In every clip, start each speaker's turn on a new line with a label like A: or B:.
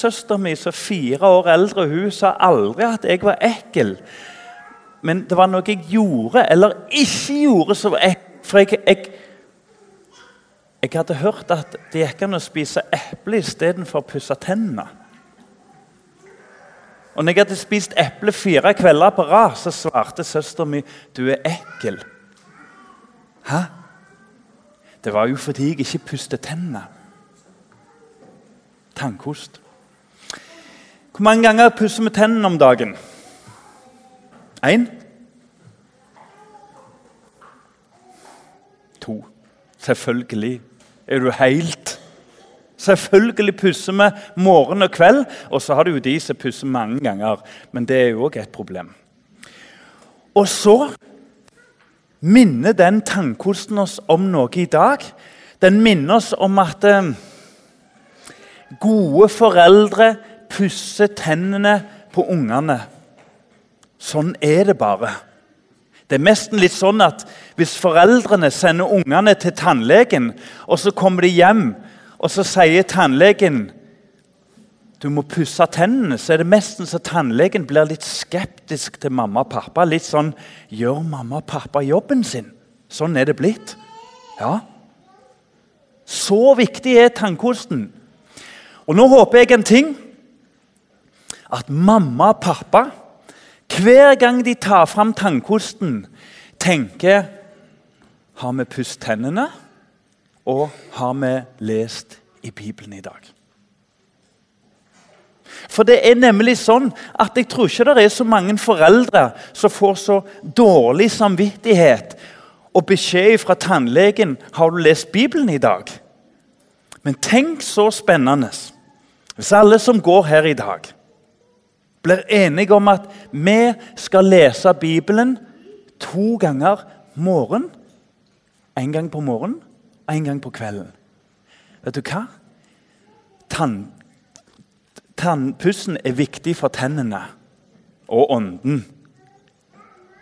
A: Storesøstera mi, som fire år eldre, hun sa aldri at jeg var ekkel. Men det var noe jeg gjorde eller ikke gjorde som var ekkelt. For jeg, jeg, jeg hadde hørt at det gikk an å spise eple istedenfor å pusse tennene. Og når jeg hadde spist eple fire kvelder på rad, så svarte søsteren mi du er ekkel. Hæ? Det var jo fordi jeg ikke pustet tennene. Tannkost. Hvor mange ganger pusser vi tennene om dagen? Én? To. Selvfølgelig. Er du helt Selvfølgelig pusser vi morgen og kveld. Og så har du jo de som pusser mange ganger. Men det er jo òg et problem. Og så minner den tannkosten oss om noe i dag. Den minner oss om at eh, gode foreldre pusser tennene på ungene. Sånn er det bare. Det er nesten litt sånn at Hvis foreldrene sender ungene til tannlegen, og så kommer de hjem, og så sier tannlegen du må pusse tennene, så er det nesten så tannlegen blir litt skeptisk til mamma og pappa. Litt sånn Gjør mamma og pappa jobben sin? Sånn er det blitt. Ja. Så viktig er tannkosten. Og nå håper jeg en ting. At mamma og pappa hver gang de tar fram tannkosten, tenker Har vi pusset tennene? Og har vi lest i Bibelen i dag? For det er nemlig sånn at jeg tror ikke det er så mange foreldre som får så dårlig samvittighet og beskjed fra tannlegen 'Har du lest Bibelen i dag?' Men tenk så spennende hvis alle som går her i dag, blir enige om at vi skal lese Bibelen to ganger morgen. En gang på morgenen og en gang på kvelden. Vet du hva? Tann, tannpussen er viktig for tennene og ånden.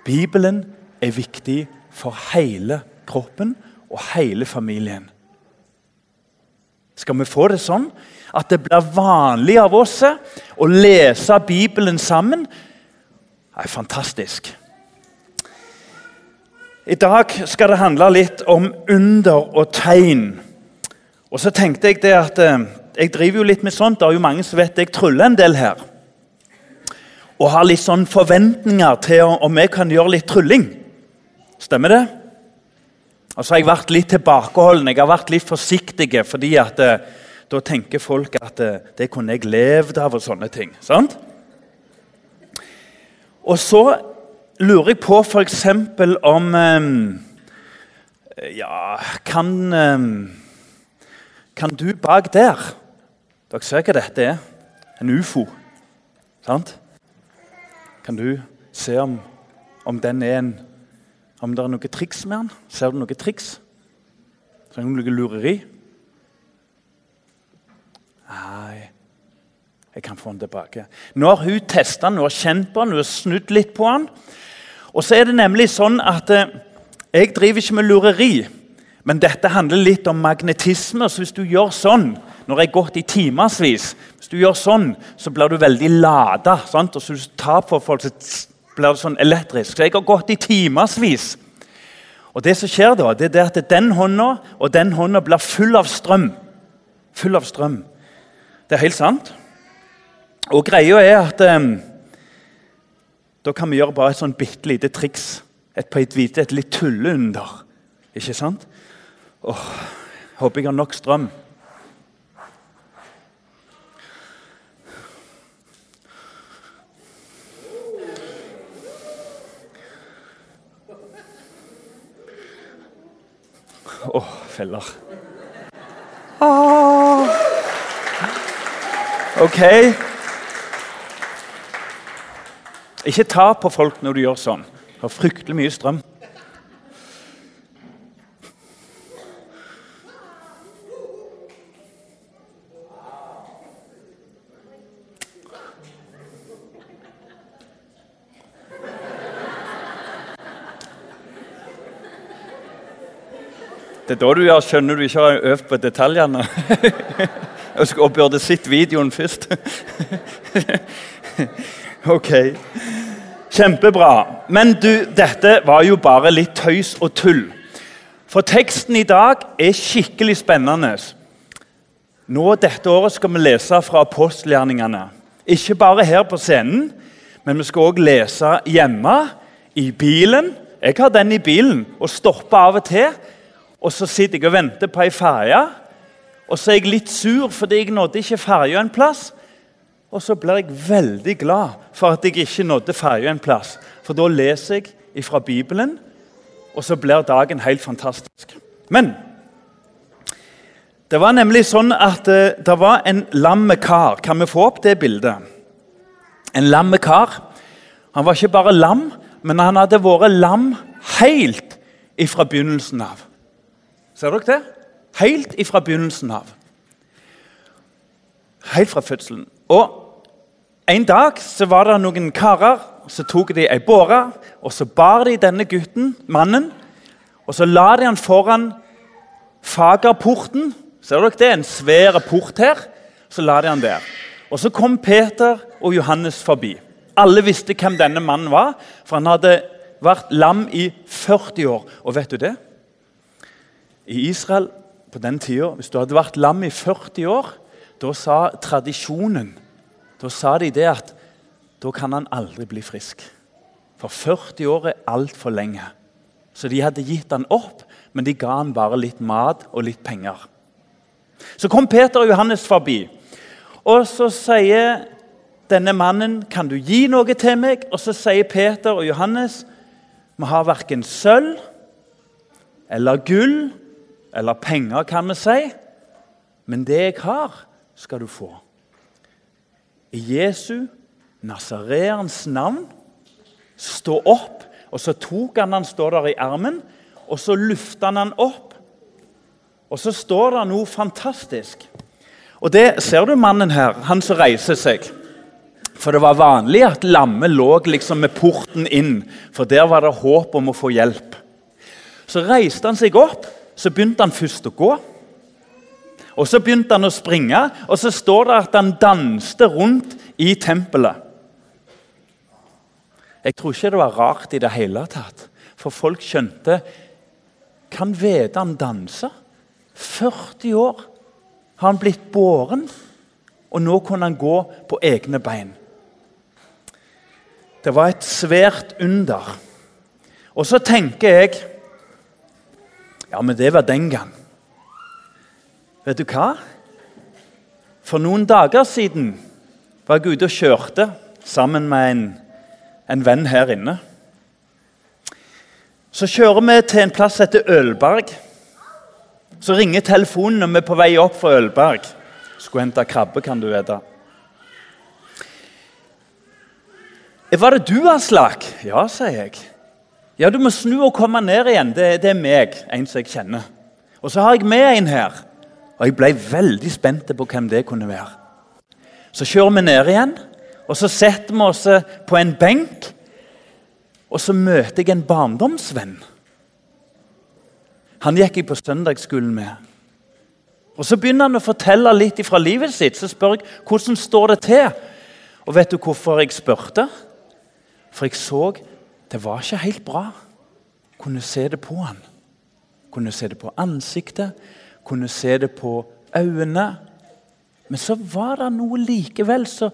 A: Bibelen er viktig for hele kroppen og hele familien. Skal vi få det sånn at det blir vanlig av oss å lese Bibelen sammen? Det er fantastisk. I dag skal det handle litt om under og tegn. Og så tenkte Jeg det at eh, jeg driver jo litt med sånt. Det er jo mange som vet jeg tryller en del her. Og har litt sånn forventninger til om jeg kan gjøre litt trylling. Stemmer det? Og så har jeg vært litt tilbakeholden, jeg har vært litt forsiktig. fordi at eh, da tenker folk at eh, det kunne jeg levd av og sånne ting. sant? Og så lurer jeg på f.eks. om um, Ja, kan Kan du bak der Dere ser hva dette er? En ufo. Sant? Kan du se om, om den er en Om det er noe triks med han? Ser du noe triks? Ser du noe lureri? Nei, jeg kan få han tilbake. Nå har hun testa han, hun har kjent på han, hun har snudd litt på han. Og så er det nemlig sånn at eh, jeg driver ikke med lureri. Men dette handler litt om magnetisme. så Hvis du gjør sånn når jeg har gått i timevis, hvis du gjør sånn, så blir du veldig lada. Og så du tar på folk, så blir det sånn elektrisk. Så jeg har gått i timevis. Og det som skjer da, det er at den hånda og den hånda blir full av strøm. Full av strøm. Det er helt sant. Og greia er at um, da kan vi gjøre bare et sånn bitte lite triks. Et, på et et litt tulleunder. Ikke sant? Åh, håper jeg har nok strøm. Åh, feller. Ah. Ok? Ikke ta på folk når du gjør sånn. Det har fryktelig mye strøm. Det er da du gjør, skjønner du ikke har øvd på detaljene. Og burde sett videoen først. ok. Kjempebra. Men du, dette var jo bare litt tøys og tull. For teksten i dag er skikkelig spennende. Nå Dette året skal vi lese fra apostelgjerningene. Ikke bare her på scenen, men vi skal òg lese hjemme, i bilen. Jeg har den i bilen og stopper av og til. Og så sitter jeg og venter på ei ferje. Og så er jeg litt sur fordi jeg nådde ikke ferja en plass. Og så blir jeg veldig glad for at jeg ikke nådde ferja en plass. For da leser jeg fra Bibelen, og så blir dagen helt fantastisk. Men det var nemlig sånn at uh, det var en lam kar. Kan vi få opp det bildet? En lam kar. Han var ikke bare lam, men han hadde vært lam helt ifra begynnelsen av. Ser dere det? Helt ifra begynnelsen av. Helt fra fødselen. Og En dag så var det noen karer så tok de ei båre og så bar de denne gutten, mannen, og så la de han foran fagerporten. Ser dere det? En svær port her. Så la de han der. Og Så kom Peter og Johannes forbi. Alle visste hvem denne mannen var, for han hadde vært lam i 40 år. Og vet du det? I Israel på den tida, hvis du hadde vært lam i 40 år, da sa tradisjonen da sa de det at da kan han aldri bli frisk. For 40 år er altfor lenge. Så de hadde gitt han opp, men de ga han bare litt mat og litt penger. Så kom Peter og Johannes forbi, og så sier denne mannen, 'Kan du gi noe til meg?' Og så sier Peter og Johannes, 'Vi har verken sølv eller gull eller penger, kan vi si, men det jeg har, skal du få.' I Jesu, Nazareans navn, stå opp. Og så tok han han står der i armen, og så lufta han han opp. Og så står det noe fantastisk. Og det ser du mannen her, han som reiser seg. For det var vanlig at lamme lå liksom med porten inn, for der var det håp om å få hjelp. Så reiste han seg opp, så begynte han først å gå. Og Så begynte han å springe, og så står det at han danste rundt i tempelet. Jeg tror ikke det var rart i det hele tatt, for folk skjønte Kan vite han danse? 40 år har han blitt båren, og nå kunne han gå på egne bein. Det var et svært under. Og så tenker jeg Ja, men det var den gang. Vet du hva? For noen dager siden var jeg ute og kjørte sammen med en, en venn her inne. Så kjører vi til en plass som heter Ølberg. Så ringer telefonen når vi er på vei opp fra Ølberg. Skulle hente krabbe, kan du vite. Var det du, Aslak? Ja, sier jeg. Ja, Du må snu og komme ned igjen. Det, det er meg, en som jeg kjenner. Og så har jeg med en her. Og Jeg ble veldig spent på hvem det kunne være. Så kjører vi ned igjen, og så setter vi oss på en benk. Og så møter jeg en barndomsvenn. Han gikk jeg på søndagsskolen med. Og Så begynner han å fortelle litt fra livet sitt. Så spør jeg hvordan står det til. Og vet du hvorfor jeg spurte? For jeg så det var ikke helt bra. Kunne se det på han. Kunne se det på ansiktet, kunne se det på øynene. Men så var det noe likevel. Så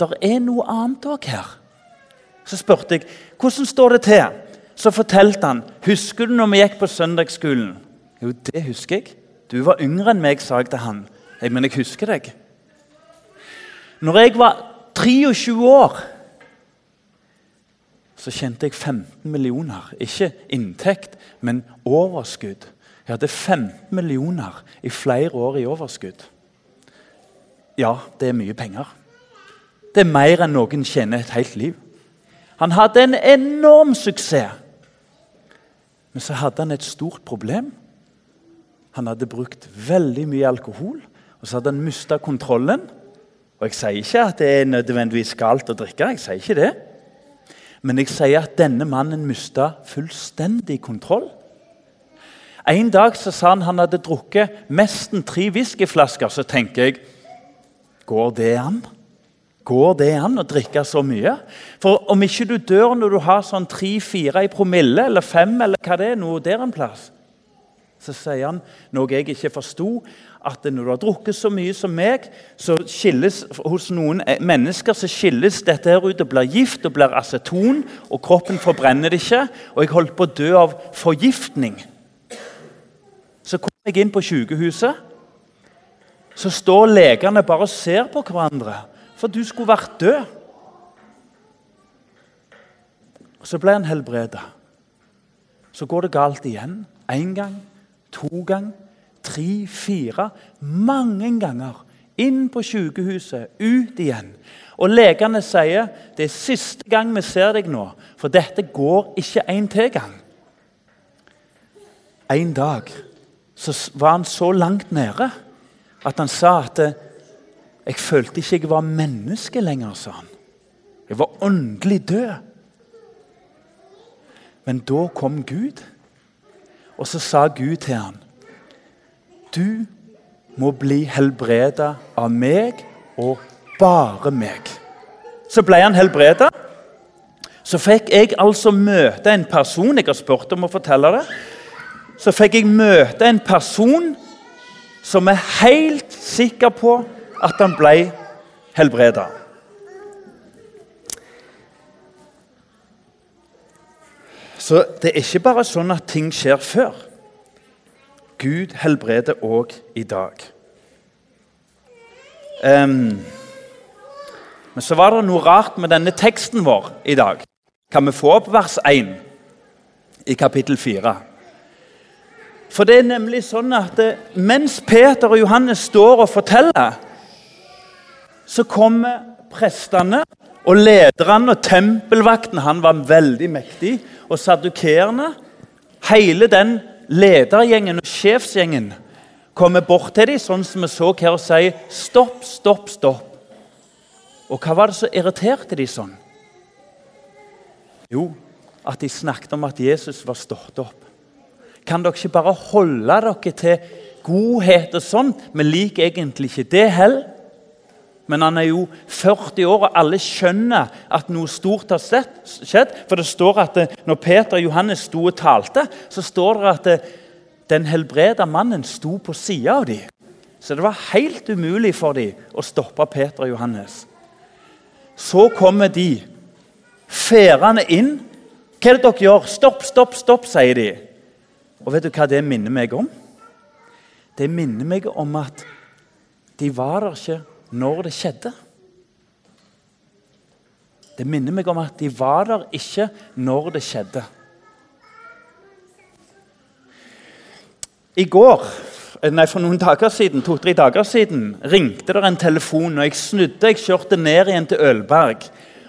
A: det er noe annet òg her. Så spurte jeg hvordan står det til. Så fortalte han husker du når vi gikk på søndagsskolen. Jo, det husker jeg. Du var yngre enn meg, sa jeg til han. Men jeg husker deg. Når jeg var 23 år så kjente jeg 15 millioner. Ikke inntekt, men overskudd. Jeg hadde 15 millioner i flere år i overskudd. Ja, det er mye penger. Det er mer enn noen tjener et helt liv. Han hadde en enorm suksess. Men så hadde han et stort problem. Han hadde brukt veldig mye alkohol, og så hadde han mista kontrollen. Og Jeg sier ikke at det er nødvendigvis galt å drikke. jeg sier ikke det. Men jeg sier at denne mannen mista fullstendig kontroll. En dag så sa han han hadde drukket nesten tre whiskyflasker. Så tenker jeg Går det an? Går det an å drikke så mye? For om ikke du dør når du har sånn tre-fire i promille, eller fem, eller hva det er, noe der en plass, så sier han noe jeg ikke forsto, at når du har drukket så mye som meg, så skilles hos noen mennesker så skilles dette her ut og blir gift og blir aceton, og kroppen forbrenner det ikke. Og jeg holdt på å dø av forgiftning. Så kom jeg inn på sykehuset. Så står legene bare og ser på hverandre, for du skulle vært død. Og Så ble han helbreda. Så går det galt igjen. Én gang, to ganger tre, fire, mange ganger. Inn på sykehuset, ut igjen. Og legene sier det er siste gang vi ser deg nå, for dette går ikke en til gang. En dag så var han så langt nede at han sa at jeg følte ikke jeg var menneske lenger. sa han. Jeg var åndelig død. Men da kom Gud, og så sa Gud til ham du må bli helbreda av meg og bare meg. Så ble han helbreda. Så fikk jeg altså møte en person Jeg har spurt om å fortelle det. Så fikk jeg møte en person som er helt sikker på at han ble helbreda. Så det er ikke bare sånn at ting skjer før. Gud helbreder òg i dag. Um, men så var det noe rart med denne teksten vår i dag. Kan vi få opp vers 1 i kapittel 4? For det er nemlig sånn at eh, mens Peter og Johannes står og forteller, så kommer prestene og lederne og tempelvakten Han var veldig mektig. Og sadukerende. Hele den ledergjengen og sjefsgjengen kommer bort til dem, sånn som vi så her, og sier 'stopp, stopp, stopp'. Og hva var det som irriterte dem sånn? Jo, at de snakket om at Jesus var stått opp. Kan dere ikke bare holde dere til godhet og sånn? Vi liker egentlig ikke det heller. Men han er jo 40 år, og alle skjønner at noe stort har skjedd. For det står at når Peter og Johannes sto og talte, så står det at den helbreda mannen sto på sida av dem. Så det var helt umulig for dem å stoppe Peter og Johannes. Så kommer de færende inn. Hva er det dere gjør? Stopp, stopp, stopp, sier de. Og vet du hva det minner meg om? Det minner meg om at de var der ikke når det skjedde. Det minner meg om at de var der ikke når det skjedde. I går, nei, For noen dager siden, to-tre dager siden ringte det en telefon, og jeg snudde jeg kjørte ned igjen til Ølberg.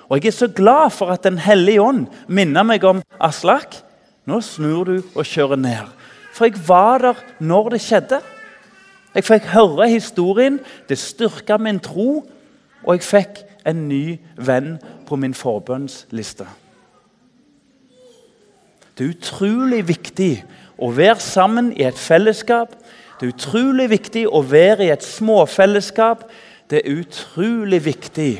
A: Og Jeg er så glad for at Den hellige ånd minner meg om Aslak. Nå snur du og kjører ned. For jeg var der når det skjedde. Jeg fikk høre historien, det styrka min tro, og jeg fikk en ny venn på min forbønnsliste. Det er utrolig viktig å være sammen i et fellesskap. Det er utrolig viktig å være i et småfellesskap. Det er utrolig viktig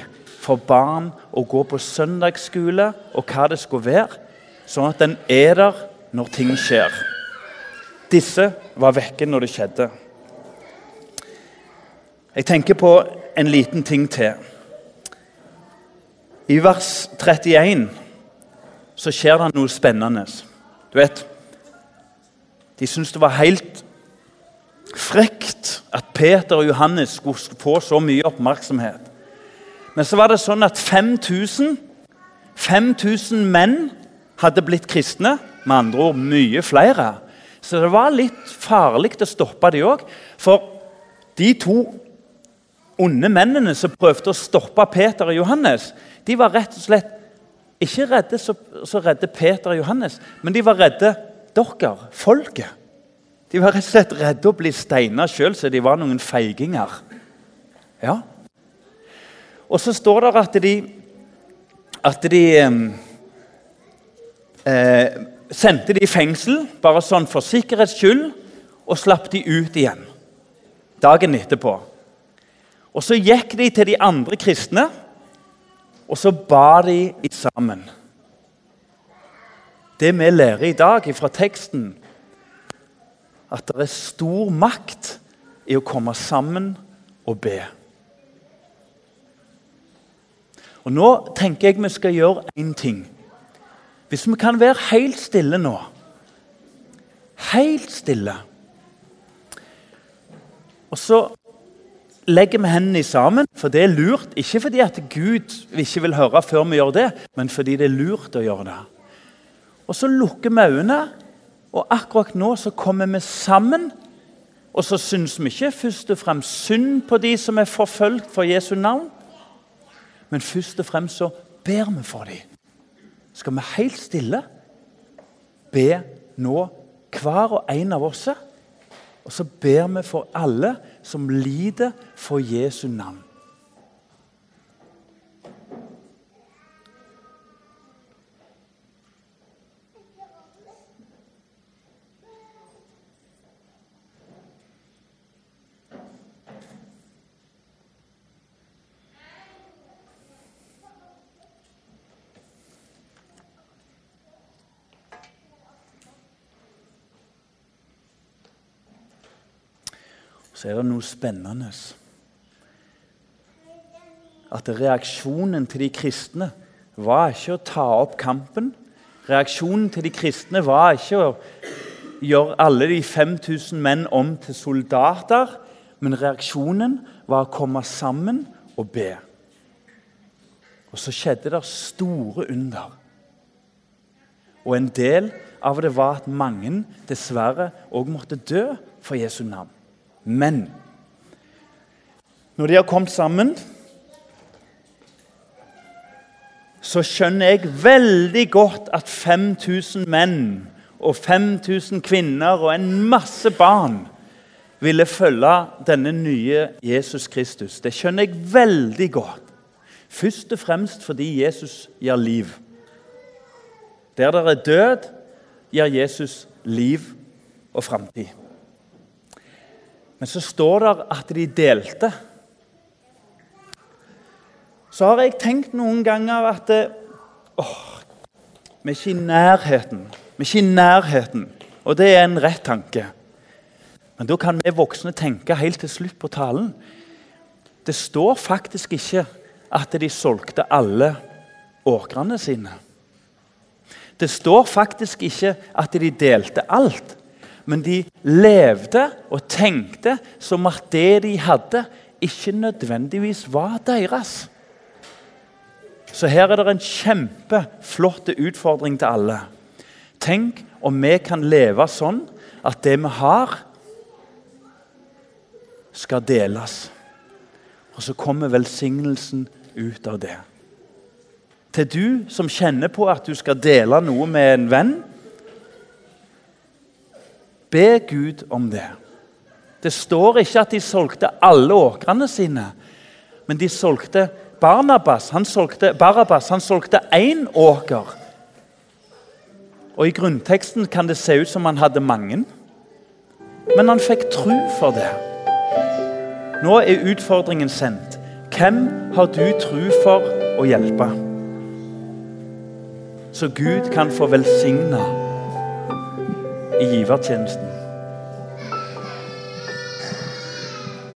A: for barn å gå på søndagsskole og hva det skulle være, sånn at den er der når ting skjer. Disse var vekke når det skjedde. Jeg tenker på en liten ting til. I vers 31 så skjer det noe spennende. Du vet De syntes det var helt frekt at Peter og Johannes skulle få så mye oppmerksomhet. Men så var det sånn at 5000 5000 menn hadde blitt kristne. Med andre ord mye flere. Så det var litt farlig å stoppe de òg. For de to onde mennene som prøvde å stoppe Peter og Johannes, de var rett og slett ikke redde så, redde Peter og Johannes, men de var redde dere, folket. De var rett og slett redde å bli steina sjøl, så de var noen feiginger. Ja. Og så står det at de, at de eh, sendte de i fengsel, bare sånn for sikkerhets skyld, og slapp de ut igjen dagen etterpå. Og Så gikk de til de andre kristne, og så ba de sammen. Det vi lærer i dag fra teksten, at det er stor makt i å komme sammen og be. Og Nå tenker jeg vi skal gjøre én ting. Hvis vi kan være helt stille nå Helt stille. Og så legger vi hendene sammen, for det er lurt. Ikke fordi at Gud ikke vil høre før vi gjør det, men fordi det er lurt å gjøre det. Og så lukker vi øynene, og akkurat nå så kommer vi sammen. Og så syns vi ikke først og fremst synd på de som er forfulgt for Jesu navn, men først og fremst så ber vi for dem. Skal vi helt stille be nå, hver og en av oss? Og så ber vi for alle som lider for Jesu navn. Så er det noe spennende. At reaksjonen til de kristne var ikke å ta opp kampen. Reaksjonen til de kristne var ikke å gjøre alle de 5000 menn om til soldater. Men reaksjonen var å komme sammen og be. Og så skjedde det store under. Og en del av det var at mange dessverre òg måtte dø for Jesu navn. Men når de har kommet sammen, så skjønner jeg veldig godt at 5000 menn og 5000 kvinner og en masse barn ville følge denne nye Jesus Kristus. Det skjønner jeg veldig godt. Først og fremst fordi Jesus gir liv. Der det er død, gir Jesus liv og framtid. Men så står det at de delte. Så har jeg tenkt noen ganger at åh, vi er ikke i nærheten. Vi er ikke i nærheten. Og det er en rett tanke. Men da kan vi voksne tenke helt til slutt på talen. Det står faktisk ikke at de solgte alle åkrene sine. Det står faktisk ikke at de delte alt men de levde og tenkte som at det de hadde, ikke nødvendigvis var deres. Så her er det en kjempeflott utfordring til alle. Tenk om vi kan leve sånn at det vi har, skal deles. Og så kommer velsignelsen ut av det. Til du som kjenner på at du skal dele noe med en venn, Be Gud om det. Det står ikke at de solgte alle åkrene sine, men de solgte Barnabas. Han solgte, Barabas han solgte én åker. Og I grunnteksten kan det se ut som han hadde mange, men han fikk tru for det. Nå er utfordringen sendt. Hvem har du tru for å hjelpe? Så Gud kan få velsigne i givertjenesten.